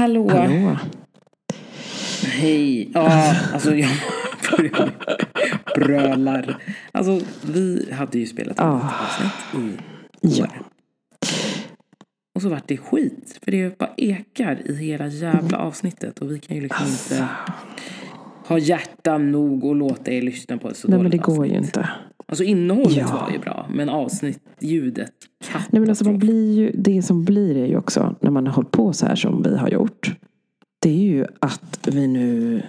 Hallå. Hallå. Hej. Ja, alltså jag börjar brölar. Alltså vi hade ju spelat ett Ah. avsnitt i Ja. år. Och så vart det skit. För det bara ekar i hela jävla avsnittet. Och vi kan ju liksom Alltså. inte ha hjärta nog och låta er lyssna på ett så Nej men dåligt det går avsnitt. ju inte. Alltså innehållet Ja. var ju bra. Men avsnitt, ljudet, Nej men alltså man blir ju, det som blir är ju också när man har hållit på så här som vi har gjort. Det är ju att vi nu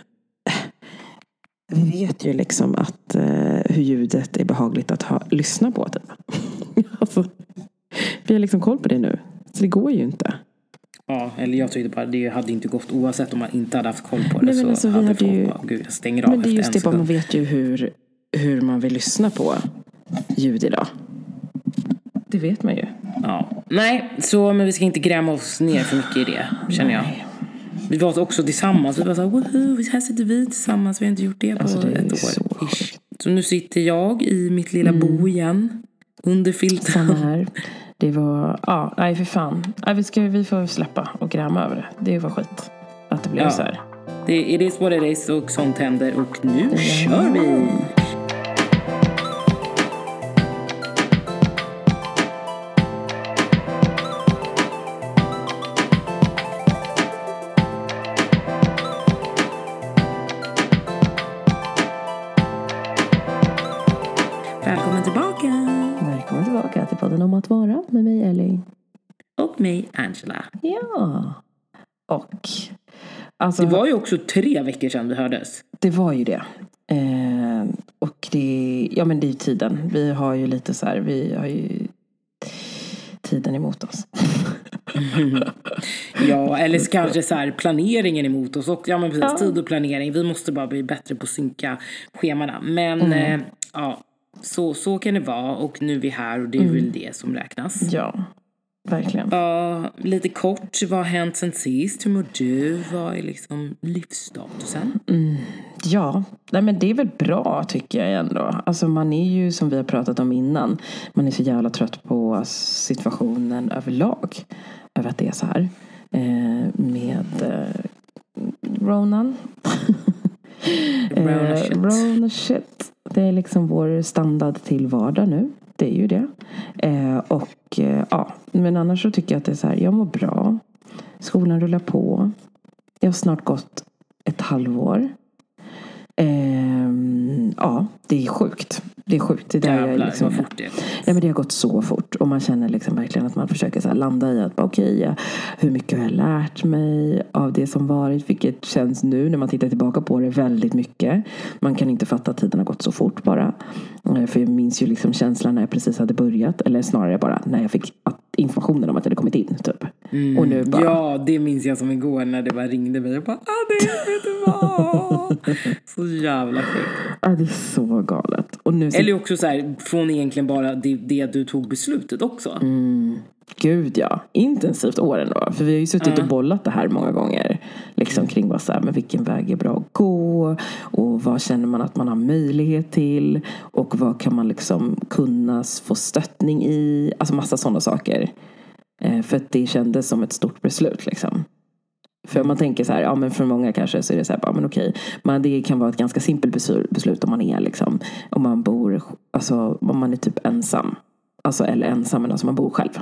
vi vet ju liksom att eh, hur ljudet är behagligt att ha, lyssna på. Typ. alltså, vi har liksom koll på det nu. Så det går ju inte. Ja, eller jag tyckte bara det hade inte gått oavsett om man inte hade haft koll på det. Nej, men så alltså, vi hade hade folk ju- bara, gud jag stänger av Men det är just det, bara man vet ju hur, hur man vill lyssna på ljud idag. Det vet man ju. Ja. Nej, så men vi ska inte gräma oss ner för mycket i det, känner jag. Nej. Vi var också tillsammans. Vi var såhär, woho, här sitter vi tillsammans. Vi har inte gjort det på Alltså, det ett år. så ish. Så nu sitter jag i mitt lilla bo igen. Under filten. Samma här. Det var, ja, nej för fan. Nej, vi, ska, vi får släppa och gräma över det. Det var skit. Att det blev Ja. så här. Det it is what it is och sånt händer. Och nu kör vi! Alltså, Det var ju också tre veckor sedan vi hördes. Det var ju det. Eh, och det, ja men det är ju tiden. Vi har ju lite så här, vi har ju tiden emot oss. Ja, eller kanske så här planeringen emot oss också. Ja, men precis. Ja. Tid och planering. Vi måste bara bli bättre på att synka schemana. Men Mm. eh, ja, så, så kan det vara. Och nu är vi här och det är Mm. väl det som räknas. Ja, verkligen. Ja, lite kort, vad har hänt sen sist? Hur mår du? Vad är liksom livsstatusen? Ja, nej men det är väl bra tycker jag ändå. Alltså man är ju som vi har pratat om innan. Man är så jävla trött på situationen överlag. Över att det är så här. Eh, med eh, Ronan. Rona Eh, shit. Rona shit. Det är liksom vår standard till vardag nu. Det är ju det. Eh, och eh, ja, men annars så tycker jag att det är så här. Jag mår bra. Skolan rullar på. Jag har snart gått ett halvår. Eh, ja, det är sjukt. Det är sjukt. Det där Jävlar liksom, fort det. Ja, men det har gått så fort och man känner liksom verkligen att man försöker så landa i att okej, ja, hur mycket har jag lärt mig av det som varit? Vilket känns nu när man tittar tillbaka på det väldigt mycket. Man kan inte fatta att tiden har gått så fort bara. Eh, För jag minns ju liksom känslan när jag precis hade börjat eller snarare bara när jag fick att, informationen om att jag hade kommit in typ. Och nu bara, Ja, det minns jag som igår när det bara ringde mig. Jag bara, ah, det vet du vad? Så jävla sjukt. ah, det är så galet. Och nu så, Eller också så här, från egentligen bara det, det du tog beslutet också. Mm. Gud ja, intensivt år ändå. För vi har ju suttit och bollat det här många gånger. Liksom kring vad så här, men vilken väg är bra att gå. Och vad känner man att man har möjlighet till. Och vad kan man liksom kunna få stöttning i. Alltså massa sådana saker. Eh, för att det kändes som ett stort beslut liksom. För om man tänker så här, ja men för många kanske så är det så här, ja men okej. Men det kan vara ett ganska simpelt beslut, beslut om man är liksom, om man bor, alltså om man är typ ensam. Alltså eller ensam men alltså man bor själv.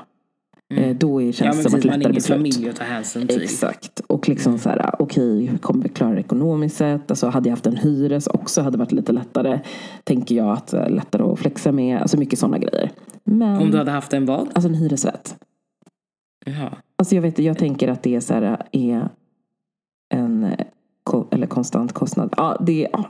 Eh, Då är, Ja, känns det som ett precis, man har lättare ingen beslut. familj att ta hänsyn till. Exakt. Och liksom så här, okej, hur kommer vi klara det ekonomiskt sett? Alltså hade jag haft en hyres också hade det varit lite lättare, tänker jag, att eh, lättare att flexa med. Alltså mycket sådana grejer. Men, Om du hade haft en vad? alltså en hyresrätt. Jaha. Alltså jag vet jag tänker att det är så här, är en eh, eller konstant kostnad. Ja, det är ja,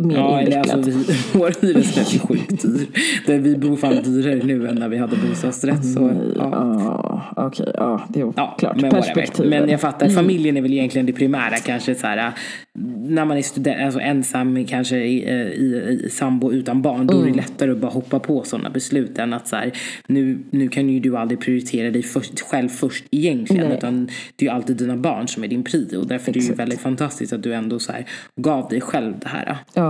mer Ja, eller invecklat. alltså vi, vår hyresrätt är sjukt dyr. Det, vi bor fan dyrare nu än när vi hade bostadsrätt. Så, ja. Okej, ja, det är Ja, klart. men, Perspektiv. whatever. men jag fattar, familjen är väl egentligen det primära kanske så här, när man är student, alltså ensam kanske i, i, i sambo utan barn, då är det lättare att bara hoppa på sådana beslut än att så här, nu, nu kan ju du aldrig prioritera dig först, själv först egentligen, Nej. utan det är ju alltid dina barn som är din prio därför är det ju Exakt. väldigt fantastiskt att du ändå så här gav dig själv det här. Ja,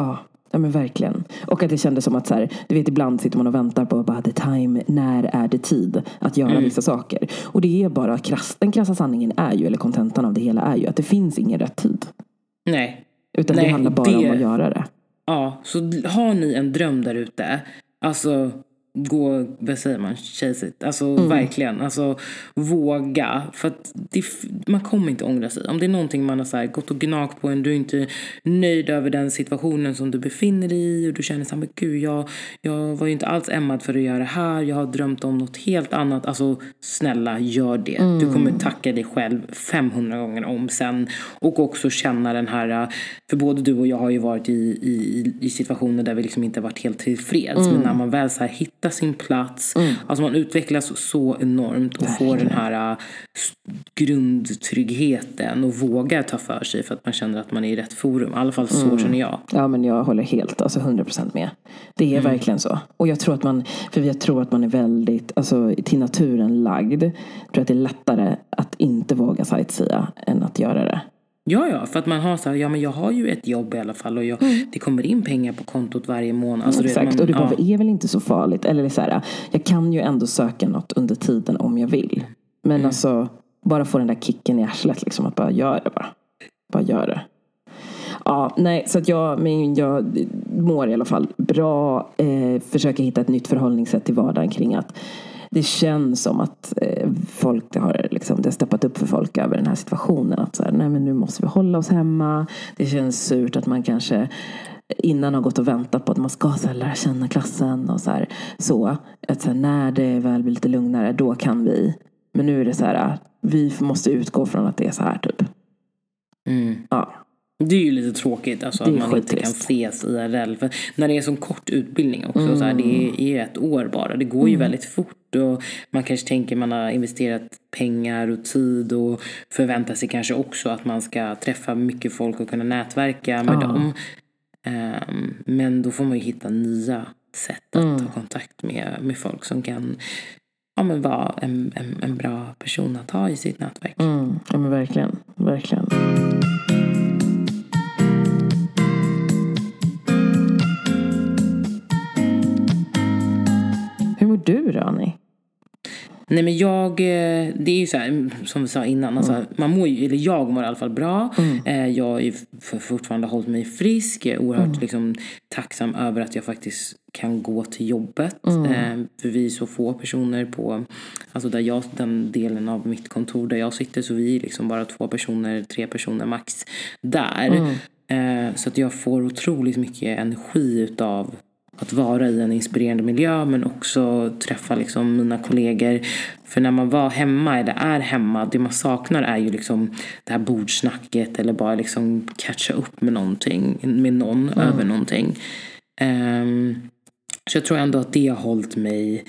Ja men verkligen. Och att det kändes som att så här, du vet ibland sitter man och väntar på bara the time, när är det tid att göra mm. vissa saker. Och det är bara krass, den krassa sanningen är ju, eller kontentan av det hela är ju att det finns ingen rätt tid. Nej. Utan Nej, det handlar bara det... om att göra det. Ja, så har ni en dröm där ute, alltså gå, vad säger man, chase it. Alltså mm. verkligen, alltså våga. För att det, man kommer inte ångra sig. Om det är någonting man har så här, gått och gnagt på en, du är inte nöjd över den situationen som du befinner dig i och du känner så här, men gud, jag, jag var ju inte alls ämnad för att göra det här. Jag har drömt om något helt annat. Alltså snälla, gör det. Mm. Du kommer tacka dig själv 500 gånger om sen. Och också känna den här, för både du och jag har ju varit i, i, i situationer där vi liksom inte varit helt tillfreds. Mm. Men när man väl så här hittar hitta sin plats. Mm. Alltså man utvecklas så enormt och får den här uh, grundtryggheten och vågar ta för sig för att man känner att man är i rätt forum. I alla fall så mm. känner jag. Ja men jag håller helt, alltså 100% med. Det är mm. verkligen så. Och jag tror att man, för jag tror att man är väldigt, alltså till naturen lagd. Jag tror att det är lättare att inte våga sightsea än att göra det. Ja, ja, för att man har så här, ja men jag har ju ett jobb i alla fall och jag, mm. det kommer in pengar på kontot varje månad. Alltså, Exakt, man, och det ja. är väl inte så farligt. Eller så här, jag kan ju ändå söka något under tiden om jag vill. Men mm. alltså, bara få den där kicken i arslet liksom, att bara göra det bara. Bara gör det. Ja, nej, så att jag, men jag mår i alla fall bra. Eh, försöker hitta ett nytt förhållningssätt till vardagen kring att det känns som att eh, folk har, liksom, det har steppat upp för folk över den här situationen. Att så här, nej men nu måste vi hålla oss hemma. Det känns surt att man kanske innan har gått och väntat på att man ska så här, lära känna klassen och så här. Så, att så här, när det väl blir lite lugnare, då kan vi. Men nu är det så här, vi måste utgå från att det är så här typ. Mm. Ja. Det är ju lite tråkigt alltså, att man inte kan ses IRL. För när det är så kort utbildning också, mm. så här, det är ett år bara. Det går ju mm. väldigt fort och man kanske tänker man har investerat pengar och tid och förväntar sig kanske också att man ska träffa mycket folk och kunna nätverka med mm. dem. Um, men då får man ju hitta nya sätt att mm. ta kontakt med, med folk som kan ja, men vara en, en, en bra person att ha i sitt nätverk. Mm. Ja men verkligen, verkligen. mår du då, Annie? Nej men jag, eh, det är ju så här, som vi sa innan, alltså, mm. man mår ju, eller jag mår i alla fall bra. Mm. Eh, jag har ju fortfarande hållit mig frisk. Jag är oerhört mm. liksom, tacksam över att jag faktiskt kan gå till jobbet. Mm. Eh, för vi är så få personer på, alltså där jag, den delen av mitt kontor där jag sitter, så vi är liksom bara två personer, tre personer max där. Mm. Så att jag får otroligt mycket energi utav att vara i en inspirerande miljö men också träffa liksom mina kollegor. För när man var hemma eller är hemma, det man saknar är ju liksom det här bordsnacket eller bara liksom catcha upp med någonting, med någon mm. över någonting. Um, så jag tror ändå att det har hållit mig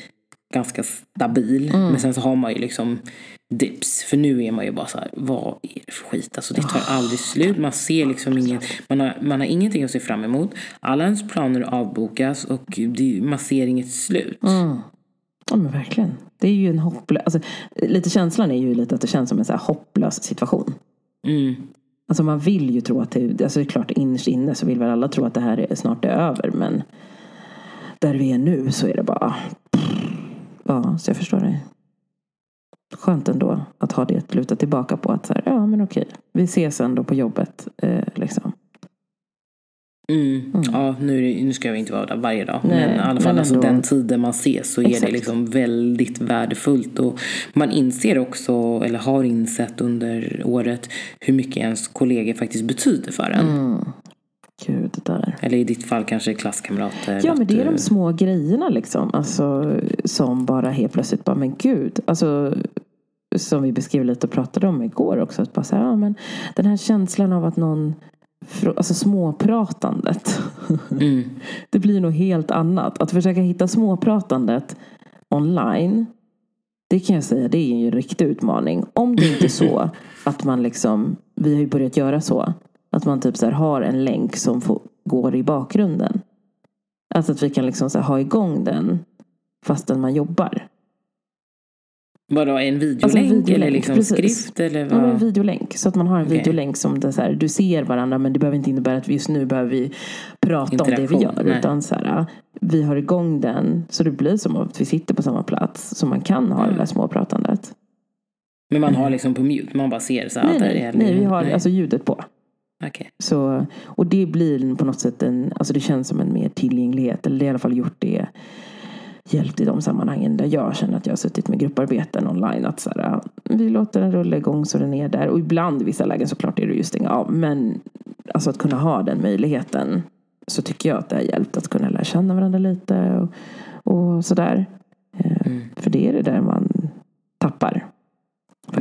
ganska stabil. Mm. Men sen så har man ju liksom dips. För nu är man ju bara så här, vad är det för skit? Alltså det tar oh. aldrig slut. Man ser liksom inget, man har, man har ingenting att se fram emot. Alla ens planer avbokas och det, man ser inget slut. Mm. Ja men verkligen. Det är ju en hopplös, alltså, lite känslan är ju lite att det känns som en så hopplös situation. Mm. Alltså man vill ju tro att det, alltså det är klart innerst inne så vill väl alla tro att det här är, snart är över men där vi är nu så är det bara Ja, så jag förstår dig. Skönt ändå att ha det att luta tillbaka på. Att så här, ja men okej, vi ses ändå på jobbet. Eh, liksom. Mm. Mm. Ja, nu, nu ska jag inte vara där varje dag. Nej, men i alla fall alltså, den tiden man ses så Exakt. är det liksom väldigt värdefullt. Och man inser också, eller har insett under året, hur mycket ens kollegor faktiskt betyder för en. Mm. Gud, det där. Eller i ditt fall kanske klasskamrater. Ja, men det är de små grejerna liksom. Alltså, som bara helt plötsligt bara, men gud. Alltså, som vi beskrev lite och pratade om igår också. Att bara så här, ja, men den här känslan av att någon Alltså småpratandet. Mm. det blir nog helt annat. Att försöka hitta småpratandet online. Det kan jag säga, det är ju en riktig utmaning. Om det inte är så att man liksom, vi har ju börjat göra så. Att man typ så här har en länk som får, går i bakgrunden. Alltså att vi kan liksom så ha igång den fastän man jobbar. Vadå, en videolänk, Alltså en videolänk, eller liksom precis. skrift? Eller Ja, men en vad? videolänk. Så att man har en Okej. videolänk som det så här, du ser varandra men det behöver inte innebära att vi just nu behöver vi prata om det vi gör. nej. Utan så här, vi har igång den så det blir som att vi sitter på samma plats. Så man kan ha Mm. det där småpratandet. Men man har liksom på mute, man bara ser så här. Nej, att det nej, nej, vi har nej. alltså ljudet på. Okej. Så, och det blir på något sätt en, alltså det känns som en mer tillgänglighet. Eller det har i alla fall gjort det hjälpt i de sammanhangen där jag känner att jag har suttit med grupparbeten online. Att så här, vi låter den rulla igång så den är där. Och ibland i vissa lägen såklart är det ju stänga av. Men alltså att kunna ha den möjligheten så tycker jag att det har hjälpt att kunna lära känna varandra lite och, och sådär. Eh, Mm. För det är det där man tappar.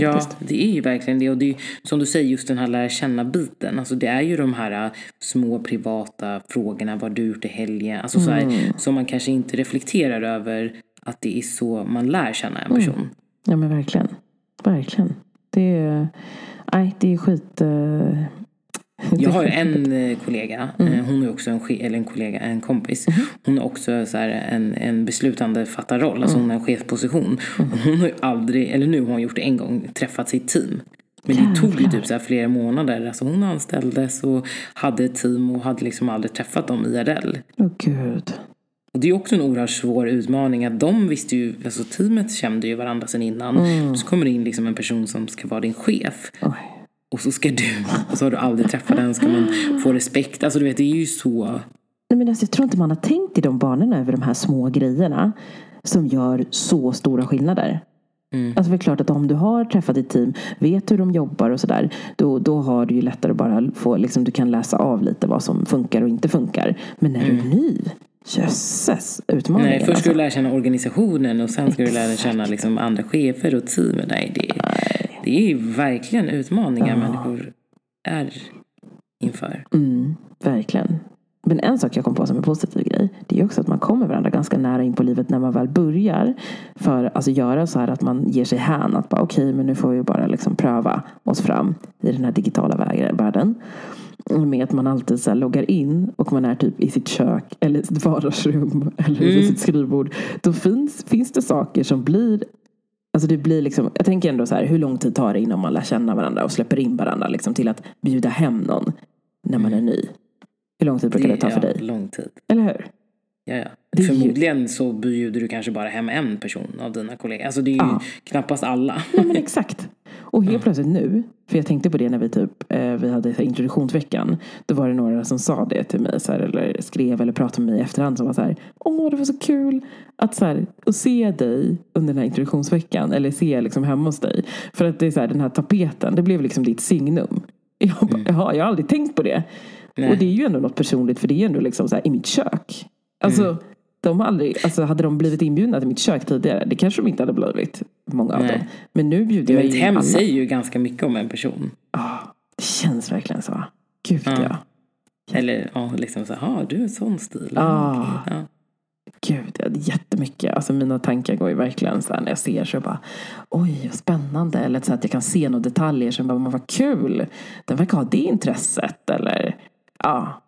Ja, Faktiskt. det är ju verkligen det. Och det är som du säger, just den här lära känna-biten. Alltså det är ju de här äh, små privata frågorna. Vad du gjort i helgen? Alltså så Mm. här, som man kanske inte reflekterar över att det är så man lär känna en person. Ja men verkligen. Verkligen. Det är, nej, det är skit... eh, Jag har en eh, kollega, Mm. eh, hon är också en, eller en kollega, en kompis. Mm-hmm. Hon har också så en, en beslutande fattarroll, alltså Mm. hon har en chefsposition. Och hon har ju aldrig, eller nu har hon gjort det en gång, träffat sitt team. Men det tog ju typ så flera månader. Alltså hon anställdes och hade ett team och hade liksom aldrig träffat dem IRL. Åh gud. Och det är också en oerhört svår utmaning att de visste ju, alltså teamet kände ju varandra sedan innan. Mm. Så kommer det in liksom en person som ska vara din chef. Oj. Och så ska du, och så har du aldrig träffat den, ska man få respekt. Alltså du vet, det är ju så. Nej, men alltså, jag tror inte man har tänkt i de banorna över de här små grejerna som gör så stora skillnader. Mm. Alltså det är klart att om du har träffat ett team, vet hur de jobbar och sådär, då, då har du ju lättare att bara få, liksom, du kan läsa av lite vad som funkar och inte funkar. Men när du är ny, jösses, utmaningen. Mm. Nej, först ska alltså. du lära känna organisationen och sen ska du lära känna liksom andra chefer och team. Nej, det, det är verkligen utmaningar människor är inför. Mm, verkligen. Men en sak jag kom på som en positiv grej, det är också att man kommer varandra ganska nära in på livet när man väl börjar. För att alltså, göra så här att man ger sig hän att bara okej, men nu får vi bara liksom pröva oss fram i den här digitala vä- världen. Med att man alltid så loggar in och man är typ i sitt kök eller sitt vardagsrum eller vid Mm. sitt skrivbord. Då finns, finns det saker som blir Alltså det blir liksom, jag tänker ändå så här, hur lång tid tar det innan man lär känna varandra och släpper in varandra liksom till att bjuda hem någon när man är ny? Hur lång tid brukar det ta för Mm. ja, dig? lång tid. Eller hur? Ja, ja. Det är ju- Förmodligen så bjuder du kanske bara hem en person av dina kollegor. Alltså det är ju Ja. knappast alla. Nej men exakt. Och helt plötsligt nu, för jag tänkte på det när vi typ, eh, vi hade här introduktionsveckan. Då var det några som sa det till mig så här, eller skrev eller pratade med mig i efterhand som var så här, åh det var så kul att, så här, att se dig under den här introduktionsveckan. Eller se liksom hemma hos dig. För att det är så här, den här tapeten, det blev liksom ditt signum. Jag, bara, Jaha, jag har aldrig tänkt på det. Nej. Och det är ju ändå något personligt för det är ju ändå liksom så här, i mitt kök. Alltså, Mm. De har aldrig, alltså hade de blivit inbjudna till mitt kök tidigare, det kanske de inte hade blivit, många av Nej. dem. Men nu bjuder jag in hem alla. säger ju ganska mycket om en person. Ah, det känns verkligen så. Gud Ja. ja. Eller ja, liksom så här, "Ah, du är en sån stil. Ah. Ja. Gud, ja, det är jättemycket. Alltså mina tankar går ju verkligen så här när jag ser så bara oj, spännande. Eller så att jag kan se några detaljer som bara, men vad kul. Den verkar ha det intresset. Eller ja.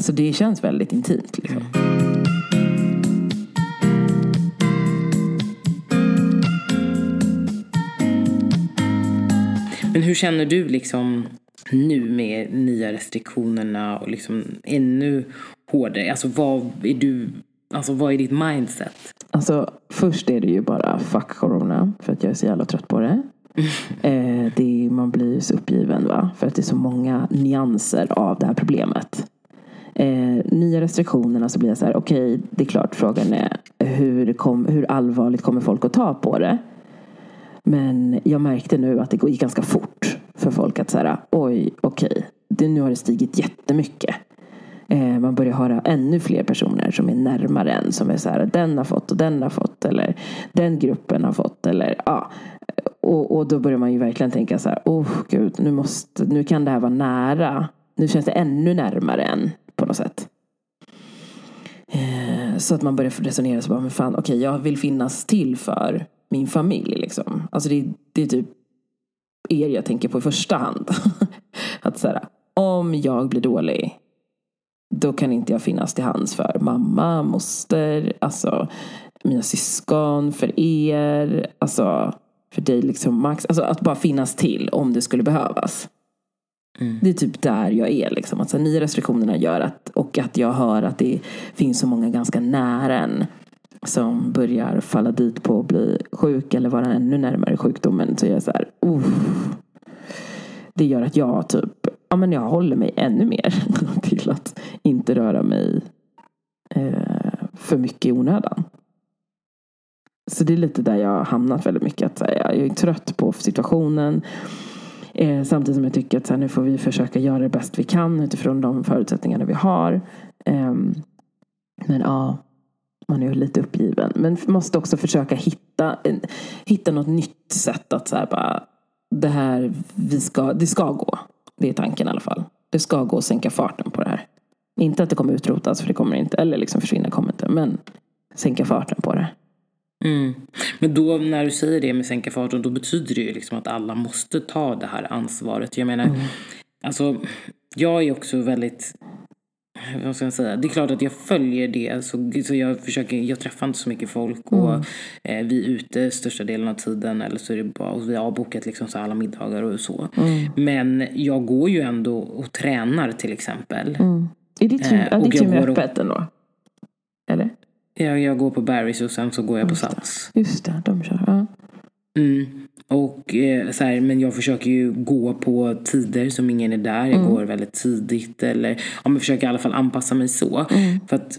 Så det känns väldigt intimt liksom. Men hur känner du liksom nu med nya restriktionerna och liksom ännu hårdare? Alltså vad är du, alltså vad är ditt mindset? Alltså först är det ju bara fuck corona. För att jag är så jävla trött på det. Eh, det är, man blir ju så uppgiven va. För att det är så många nyanser av det här problemet. Eh, nya restriktionerna så blir jag så här, okej det är klart frågan är hur, kom, hur allvarligt kommer folk att ta på det? Men jag märkte nu att det gick ganska fort för folk att säga oj okej, det, nu har det stigit jättemycket. Eh, man börjar höra ännu fler personer som är närmare en. Som är så här, den har fått och den har fått. Eller den gruppen har fått. Eller ja. Och, och då börjar man ju verkligen tänka så här, oh gud, nu, måste, nu kan det här vara nära. Nu känns det ännu närmare än på något sätt. Eh, så att man börjar resonera så bara, men fan, okej, jag vill finnas till för min familj liksom. Alltså det, det är typ er jag tänker på i första hand. att så här, om jag blir dålig då kan inte jag finnas till hands för mamma, moster, alltså mina syskon, för er, alltså för dig liksom Max. Alltså att bara finnas till om det skulle behövas. Mm. Det är typ där jag är. Liksom. Alltså, nya restriktionerna gör att, och att jag hör att det finns så många ganska nära en som börjar falla dit på att bli sjuk eller vara ännu närmare sjukdomen. Så är jag så här, uh. Det gör att jag typ, ja men jag håller mig ännu mer till att inte röra mig eh, för mycket i onödan. Så det är lite där jag har hamnat väldigt mycket. Att här, jag är trött på situationen. Eh, samtidigt som jag tycker att så här, nu får vi försöka göra det bäst vi kan utifrån de förutsättningarna vi har. Eh, men ja, man är lite uppgiven. Men måste också försöka hitta, hitta något nytt sätt att så här, bara, det här, vi ska, det ska gå. Det är tanken i alla fall. Det ska gå att sänka farten på det här. Inte att det kommer utrotas, för det kommer inte. Eller liksom försvinna kommer inte. Men sänka farten på det. Mm. Men då när du säger det med sänka farten, då betyder det ju liksom att alla måste ta det här ansvaret. Jag menar, mm. alltså, jag är också väldigt vad ska jag säga? Det är klart att jag följer det. Så, så jag, försöker, jag träffar inte så mycket folk. Och mm. eh, Vi är ute största delen av tiden. Eller så är det bara, och vi har bokat liksom så alla middagar och så. Mm. Men jag går ju ändå och tränar till exempel. Mm. Är ditt gym, eh, ditt gym öppet ändå? Eller? Jag, jag går på Barry's och sen så går jag på Sats. Just det, de kör. Ja. Mm. Och eh, så här, men jag försöker ju gå på tider som ingen är där. Jag mm. går väldigt tidigt. Eller ja, men försöker i alla fall anpassa mig så. Mm. För att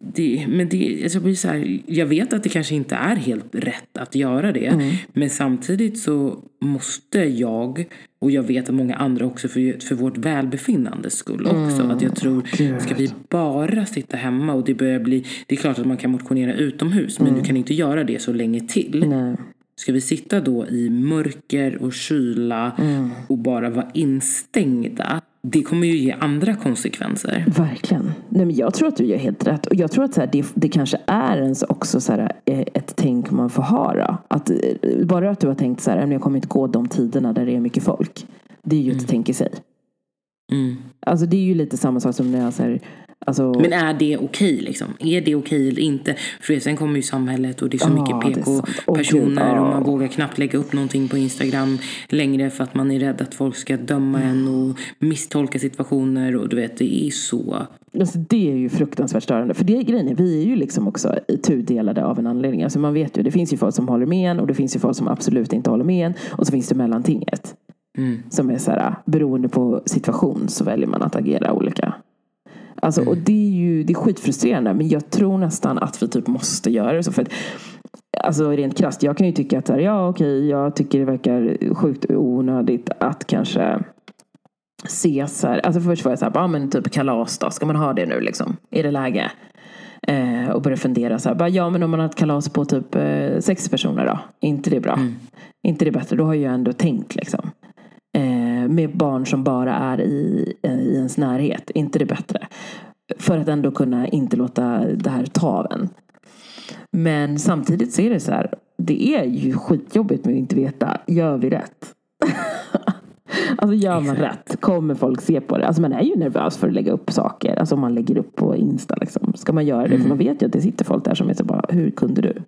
det, men det, alltså blir så här, jag vet att det kanske inte är helt rätt att göra det. Mm. Men samtidigt så måste jag, och jag vet att många andra också för, för vårt välbefinnande skull också. Mm. Att jag tror, ska vi bara sitta hemma och det börjar bli, det är klart att man kan motionera utomhus. Men du mm. kan inte göra det så länge till. Nej. Ska vi sitta då i mörker och kyla mm. och bara vara instängda? Det kommer ju ge andra konsekvenser. Verkligen. Nej, men jag tror att du gör helt rätt. Och jag tror att så här, det, det kanske är ens också så här, eh, ett tänk man får ha. Då. Att, eh, bara att du har tänkt så här, jag kommer inte gå de tiderna där det är mycket folk. Det är ju mm. ett tänk i sig. Mm. Alltså det är ju lite samma sak som när jag så Alltså... Men är det okej liksom? Är det okej eller inte? För sen kommer ju samhället och det är så mycket PK-personer och, och man vågar knappt lägga upp någonting på Instagram längre för att man är rädd att folk ska döma en och misstolka situationer och du vet, det är så. Alltså det är ju fruktansvärt störande. För det är grejen vi är ju liksom också tudelade av en anledning. Alltså man vet ju, det finns ju folk som håller med en och det finns ju folk som absolut inte håller med en. Och så finns det mellantinget. Mm. Som är så här, beroende på situation så väljer man att agera olika. Alltså, mm. Och det är ju det är skitfrustrerande. Men jag tror nästan att vi typ måste göra det så. För att, alltså rent krasst, jag kan ju tycka att här, ja okej, jag tycker det verkar sjukt onödigt att kanske ses här. Alltså först var jag så här, ja men typ kalas då, ska man ha det nu liksom? Är det läge? Eh, och börja fundera så här, bara, ja men om man har ett kalas på typ eh, sex personer då? inte det bra? Mm. inte det bättre? Då har jag ändå tänkt liksom. Med barn som bara är i, i ens närhet. inte det bättre? För att ändå kunna inte låta det här ta av en. Men samtidigt så är det så här. Det är ju skitjobbigt med att inte veta. Gör vi rätt? alltså gör man rätt? Kommer folk se på det? Alltså man är ju nervös för att lägga upp saker. Alltså om man lägger upp på Insta liksom. Ska man göra det? Mm. För man vet ju att det sitter folk där som är så bara. Hur kunde du?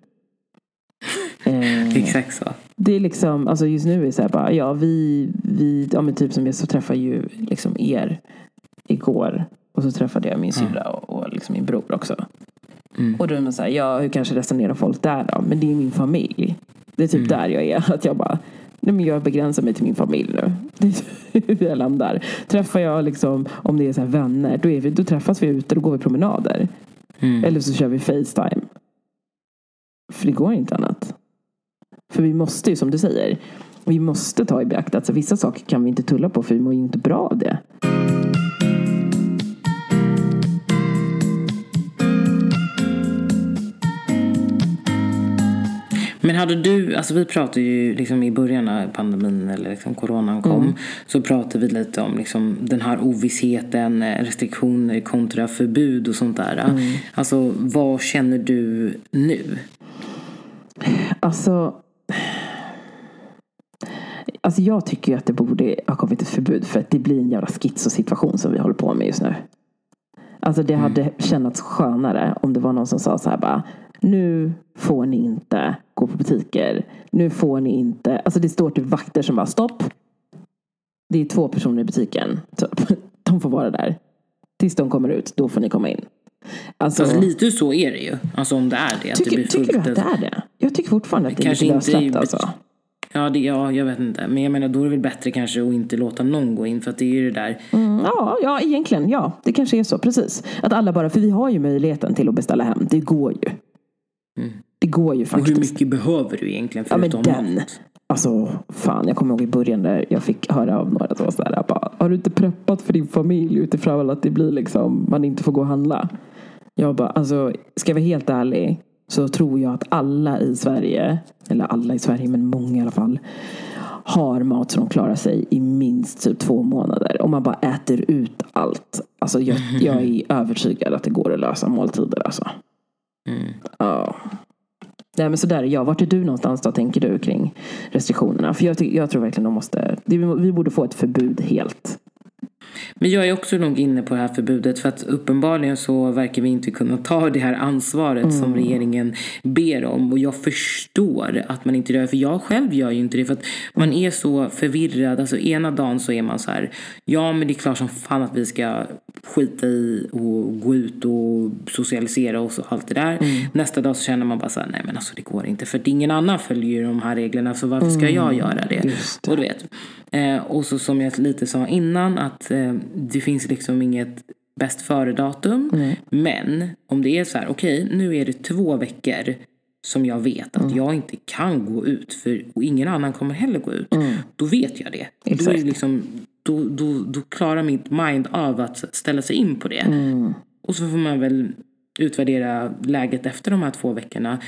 Eh, Exakt så. Det är liksom, alltså just nu är det så här bara, ja vi, vi ja men typ som jag så träffade ju liksom er igår. Och så träffade jag min syrra mm. och, och liksom min bror också. Mm. Och då är man såhär, ja hur kanske resonerar folk där då? Men det är min familj. Det är typ mm. där jag är. Att jag bara, nej men jag begränsar mig till min familj nu. Det är jag landar. Träffar jag liksom, om det är så vänner, då, är vi, då träffas vi ute och går vi promenader. Mm. Eller så kör vi Facetime. För det går inte annat. För vi måste ju, som du säger, vi måste ta i beakt att vissa saker kan vi inte tulla på för vi mår ju inte bra av det. Men hade du, alltså vi pratade ju liksom i början av pandemin eller liksom coronan kom. Mm. Så pratade vi lite om liksom den här ovissheten, restriktioner kontra förbud och sånt där. Mm. Alltså vad känner du nu? Alltså Alltså jag tycker ju att det borde ha kommit ett förbud för att det blir en jävla situation som vi håller på med just nu. Alltså det hade mm. känts skönare om det var någon som sa så här bara nu får ni inte gå på butiker. Nu får ni inte, alltså det står typ vakter som bara stopp. Det är två personer i butiken. Typ. De får vara där. Tills de kommer ut, då får ni komma in. Alltså, alltså lite så är det ju. Alltså om det är det. Tycker, det blir tycker du att det är det? Jag tycker fortfarande att det är lite lössläppt alltså. Ja, det, ja, jag vet inte. Men jag menar, då är det väl bättre kanske att inte låta någon gå in. För att det är ju det där. Mm, ja, ja, egentligen. Ja, det kanske är så. Precis. Att alla bara, för vi har ju möjligheten till att beställa hem. Det går ju. Mm. Det går ju faktiskt. Och hur mycket behöver du egentligen förutom ja, men den. Mat? Alltså, fan, jag kommer ihåg i början där jag fick höra av några som var sådär, bara, har du inte preppat för din familj utifrån att det blir liksom, man inte får gå och handla? Jag bara, alltså, ska jag vara helt ärlig så tror jag att alla i Sverige, eller alla i Sverige men många i alla fall, har mat som de klarar sig i minst typ två månader. Om man bara äter ut allt. Alltså jag, jag är övertygad att det går att lösa måltider alltså. Mm. Ja. Nej men sådär är jag. Vart är du någonstans då tänker du kring restriktionerna? För jag, jag tror verkligen de måste, vi borde få ett förbud helt. Men jag är också nog inne på det här förbudet för att uppenbarligen så verkar vi inte kunna ta det här ansvaret mm. som regeringen ber om. Och jag förstår att man inte gör det, för jag själv gör ju inte det. För att man är så förvirrad. Alltså ena dagen så är man så här, ja men det är klart som fan att vi ska skita i och gå ut och socialisera och allt det där. Mm. Nästa dag så känner man bara så här, nej men alltså det går inte. För att ingen annan följer ju de här reglerna så varför ska jag mm. göra det? det. Och du vet. Eh, och så som jag lite sa innan att eh, det finns liksom inget bäst före-datum. Mm. Men om det är så här, okej okay, nu är det två veckor som jag vet att mm. jag inte kan gå ut för och ingen annan kommer heller gå ut. Mm. Då vet jag det. Då, är det liksom, då, då, då klarar mitt mind av att ställa sig in på det. Mm. Och så får man väl utvärdera läget efter de här två veckorna.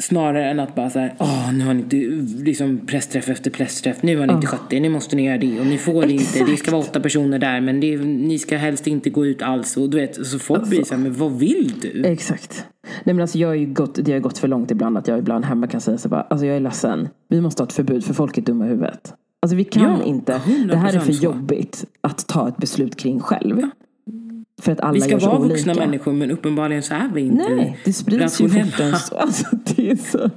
Snarare än att bara så här, åh, nu har ni inte, liksom pressträff efter pressträff, nu har ni oh. inte skött det, nu måste ni göra det och ni får Exakt. inte, det ska vara åtta personer där men det, ni ska helst inte gå ut alls och du vet, så folk alltså. blir så här, men vad vill du? Exakt. Nej men alltså jag har ju gått, det har gått för långt ibland att jag ibland hemma kan säga så bara, alltså jag är ledsen, vi måste ha ett förbud för folk är dumma i huvudet. Alltså vi kan ja, inte, det här är för så. jobbigt att ta ett beslut kring själv. Ja. För att alla vi ska vara vuxna olika. människor men uppenbarligen så är vi inte Nej, det sprids ju fort. Alltså, det, är så,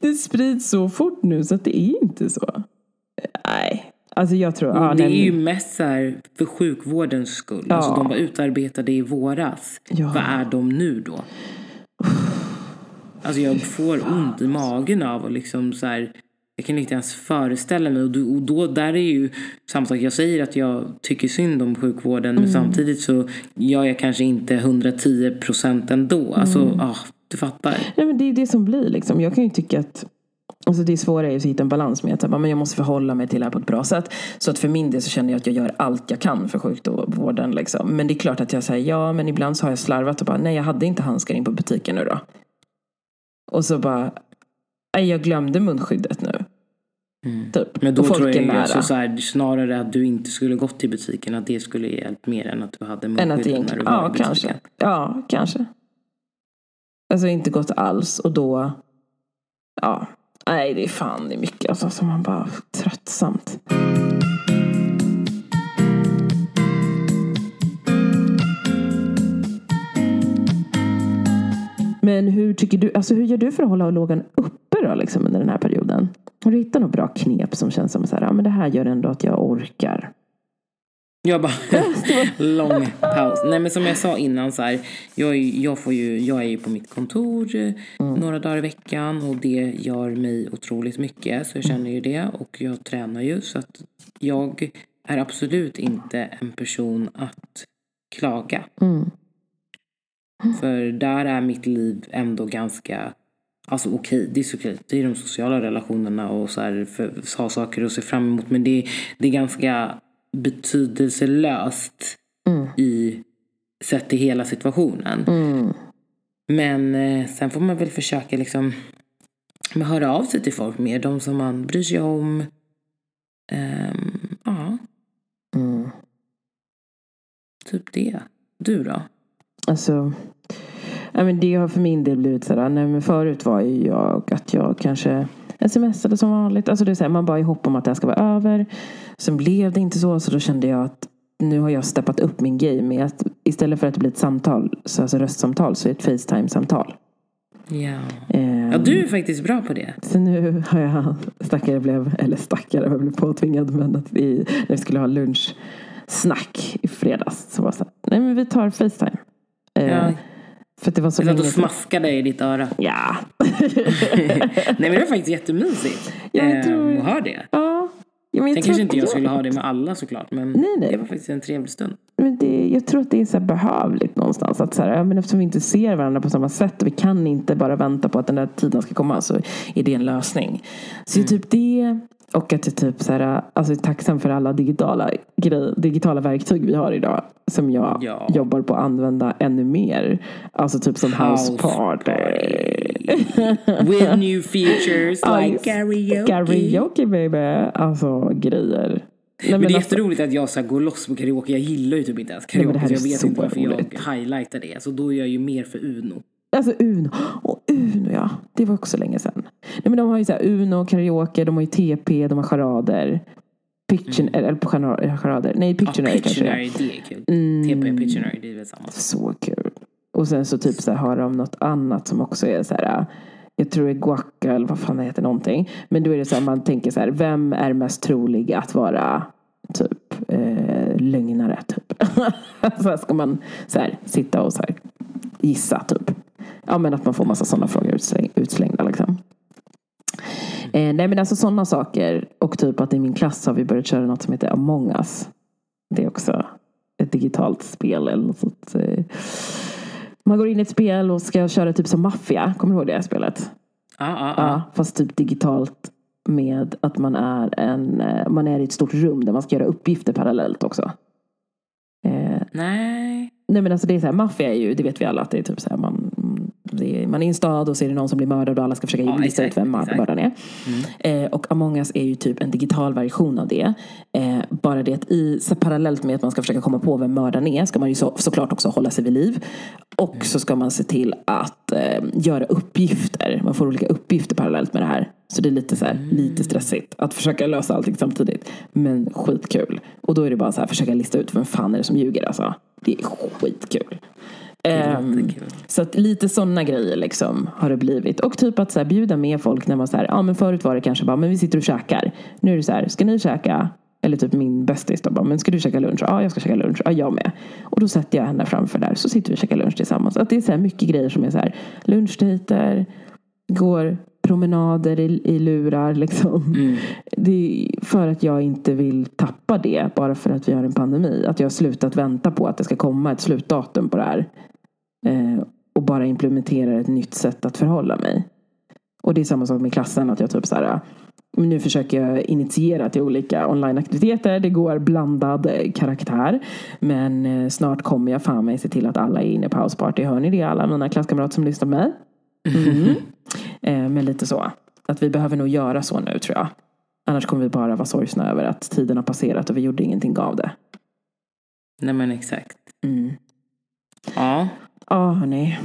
det sprids så fort nu så att det är inte så. Nej, Alltså jag tror, ja, det är ju mest så här för sjukvårdens skull. Ja. Alltså de var utarbetade i våras. Ja. Vad är de nu då? Alltså jag får ont i magen av att liksom så här jag kan inte ens föreställa mig. Och, då, och då, där är ju samma sak. Jag säger att jag tycker synd om sjukvården. Mm. Men samtidigt så gör jag kanske inte 110 procent ändå. Alltså, mm. ah, du fattar. Nej, men det är det som blir liksom. Jag kan ju tycka att Alltså det är svårare att hitta en balans med att men jag måste förhålla mig till det här på ett bra sätt. Så att för min del så känner jag att jag gör allt jag kan för sjukvården. Liksom. Men det är klart att jag säger ja, men ibland så har jag slarvat och bara nej, jag hade inte handskar in på butiken nu då. Och så bara, nej, jag glömde munskyddet nu. Mm. Typ. Men då tror jag alltså så här, snarare att du inte skulle gått till butiken, att det skulle hjälpt mer än att du hade munskydd när du var ja, i kanske. Ja, kanske. Alltså inte gått alls och då, ja, nej det är fan det är mycket alltså som man bara tröttsamt. Men hur tycker du, alltså hur gör du för att hålla lågan uppe då liksom under den här perioden? Har du hittat något bra knep som känns som så här, ja men det här gör ändå att jag orkar? Jag bara, lång paus. Nej men som jag sa innan så här, jag, jag, får ju, jag är ju på mitt kontor mm. några dagar i veckan och det gör mig otroligt mycket. Så jag känner ju det och jag tränar ju så att jag är absolut inte en person att klaga. Mm. För där är mitt liv ändå ganska Alltså okej, okay, det är såklart, det är de sociala relationerna och så här, för, ha saker att se fram emot. Men det, det är ganska betydelselöst mm. i sett till hela situationen. Mm. Men eh, sen får man väl försöka liksom med höra av sig till folk mer. De som man bryr sig om. Um, ja. Mm. Typ det. Du då? Alltså, ja, men det har för min del blivit sådär. Nej, men förut var ju jag att jag kanske smsade som vanligt. Alltså det är så här, man bara i hopp om att det här ska vara över. Sen blev det inte så. Så då kände jag att nu har jag steppat upp min game med att istället för att det blir ett samtal, så alltså röstsamtal, så är det ett Facetime-samtal. Ja. Ehm, ja, du är faktiskt bra på det. Så nu har jag, stackare blev, eller stackare, jag blev påtvingad, men att vi, när vi skulle ha lunchsnack i fredags så var det så här, nej men vi tar Facetime. Ja. För att det var så Jag satt och smaskade i ditt öra. Ja. Nej men det var faktiskt jättemysigt. Jag Ehm, tror- att höra det. ja. ja men jag Sen kanske inte jag skulle ha det med alla såklart. Men Nej, nej. det var faktiskt en trevlig stund. Men det, jag tror att det är så behövligt någonstans. Att så här, ja, men eftersom vi inte ser varandra på samma sätt och vi kan inte bara vänta på att den där tiden ska komma så är det en lösning. Så Mm. typ det och att jag typ så här, alltså är tacksam för alla digitala, grej, digitala verktyg vi har idag. Som jag Ja. jobbar på att använda ännu mer. Alltså typ som house House party. With new features like karaoke. Karaoke baby. Alltså grejer. Nej, Men det är alltså- jätteroligt att jag här går loss på karaoke. Jag gillar ju typ inte ens Nej, men karaoke. här så jag vet så inte varför jag roligt. highlightar det. Så då är jag ju mer för Uno. Alltså Uno. Och Uno ja. Det var också länge sedan. Nej men de har ju så här Uno, karaoke, de har ju TP, de har charader. Pictionary, eller på chara- charader. Nej, Mm. Ja, Pictionary kanske det är. Pictionary, kul. Mm. TP Pictionary, det är väl samma. Så kul. Och sen så typ så här har de något annat som också är så här. Jag tror det är Guaca eller vad fan det heter någonting. Men då är det så här man tänker så här. Vem är mest trolig att vara typ eh, lögnare typ. så här ska man så här sitta och så här gissa typ. Ja men att man får massa sådana frågor utsläng, utslängda liksom. Eh, nej men alltså sådana saker. Och typ att i min klass har vi börjat köra något som heter Among us. Det är också ett digitalt spel eller något sånt. eh. Man går in i ett spel och ska köra typ som maffia. Kommer du ihåg det spelet? Ja, ja, Ja, ja. fast typ digitalt med att man är, en, eh, man är i ett stort rum där man ska göra uppgifter parallellt också. Eh, Nej. Nej men alltså det är så här, maffia är ju, det vet vi alla att det är typ så här, man, är, man är i en stad och så är det någon som blir mördad och alla ska försöka Ja, lista ut vem mördaren är. Eh, och Among us är ju typ en digital version av det. Eh, bara det att i, så parallellt med att man ska försöka komma på vem mördaren är ska man ju så, såklart också hålla sig vid liv. Och så ska man se till att eh, göra uppgifter. Man får olika uppgifter parallellt med det här. Så det är lite så här, lite stressigt att försöka lösa allting samtidigt. Men skitkul. Och då är det bara så här, försöka lista ut vem fan är det som ljuger alltså. Det är skitkul. Jättekul. så att lite sådana grejer liksom har det blivit. Och typ att så här, bjuda med folk när man så här, ja men förut var det kanske bara, men vi sitter och käkar. Nu är det så här, ska ni käka? Eller typ min bästis då bara, men ska du käka lunch? Ja, jag ska käka lunch. Ja, jag med. Och då sätter jag henne framför där, så sitter vi och käkar lunch tillsammans. Att det är så här mycket grejer som är så här, lunchdejter, går promenader i, i lurar liksom. Mm. Det är för att jag inte vill tappa det bara för att vi har en pandemi. Att jag har slutat vänta på att det ska komma ett slutdatum på det här. Eh, och bara implementerar ett nytt sätt att förhålla mig. Och det är samma sak med klassen. Att jag typ så här, nu försöker jag initiera till olika onlineaktiviteter. Det går blandad eh, karaktär. Men eh, snart kommer jag fan mig se till att alla är inne på houseparty. Hör ni det alla mina klasskamrater som lyssnar på mig? Mm. eh, men lite så. Att vi behöver nog göra så nu tror jag. Annars kommer vi bara vara sorgsna över att tiden har passerat och vi gjorde ingenting av det. Nej men exakt. Mm. Ja. Ja, hörni.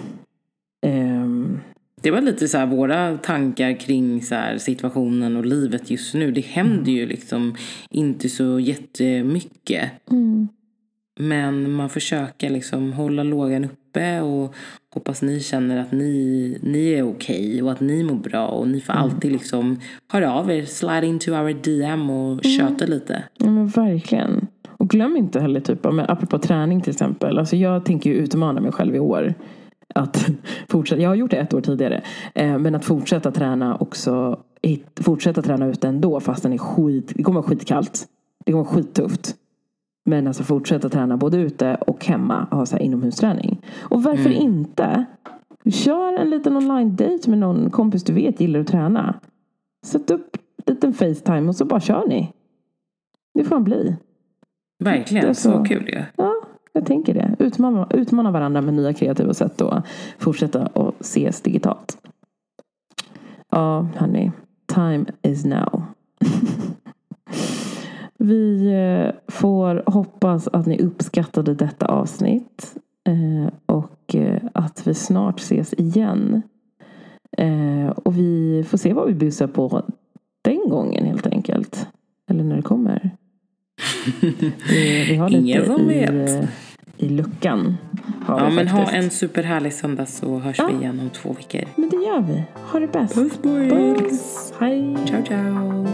Ehm, Det var lite så här våra tankar kring så här situationen och livet just nu. Det händer ju liksom inte så jättemycket. Men man försöker liksom hålla lågan uppe och hoppas ni känner att ni, ni är okej och att ni mår bra. Och ni får alltid liksom höra av er, slide into our DM och köta lite. Ja men verkligen. Och glöm inte heller typ, men apropå träning till exempel. Alltså jag tänker ju utmana mig själv i år. Att fortsätta, jag har gjort det ett år tidigare. Eh, men att fortsätta träna också. Fortsätta träna ute ändå fast den är skit, det kommer vara skitkallt. Det kommer vara skittufft. Men alltså fortsätta träna både ute och hemma ha så här inomhusträning. Och varför inte? Kör en liten online-date med någon kompis du vet gillar att träna. Sätt upp en liten Facetime och så bara kör ni. Det får han bli. Verkligen, så så. kul ju. Ja, jag tänker det. Utmana, utmana varandra med nya kreativa sätt och fortsätta att ses digitalt. Ja, hörni. Time is now. Vi eh, får hoppas att ni uppskattade detta avsnitt. eh, Och eh, att vi snart ses igen. Och vi får se vad vi busar på den gången helt enkelt. Eller när det kommer. Vi, vi har Ingen som i, vet. eh, i luckan. Har Ja, men ha faktiskt. en superhärlig söndag så hörs vi igen om två veckor. Men det gör vi. Ha det bäst. Puss er. Puss. Hej. Ciao, ciao.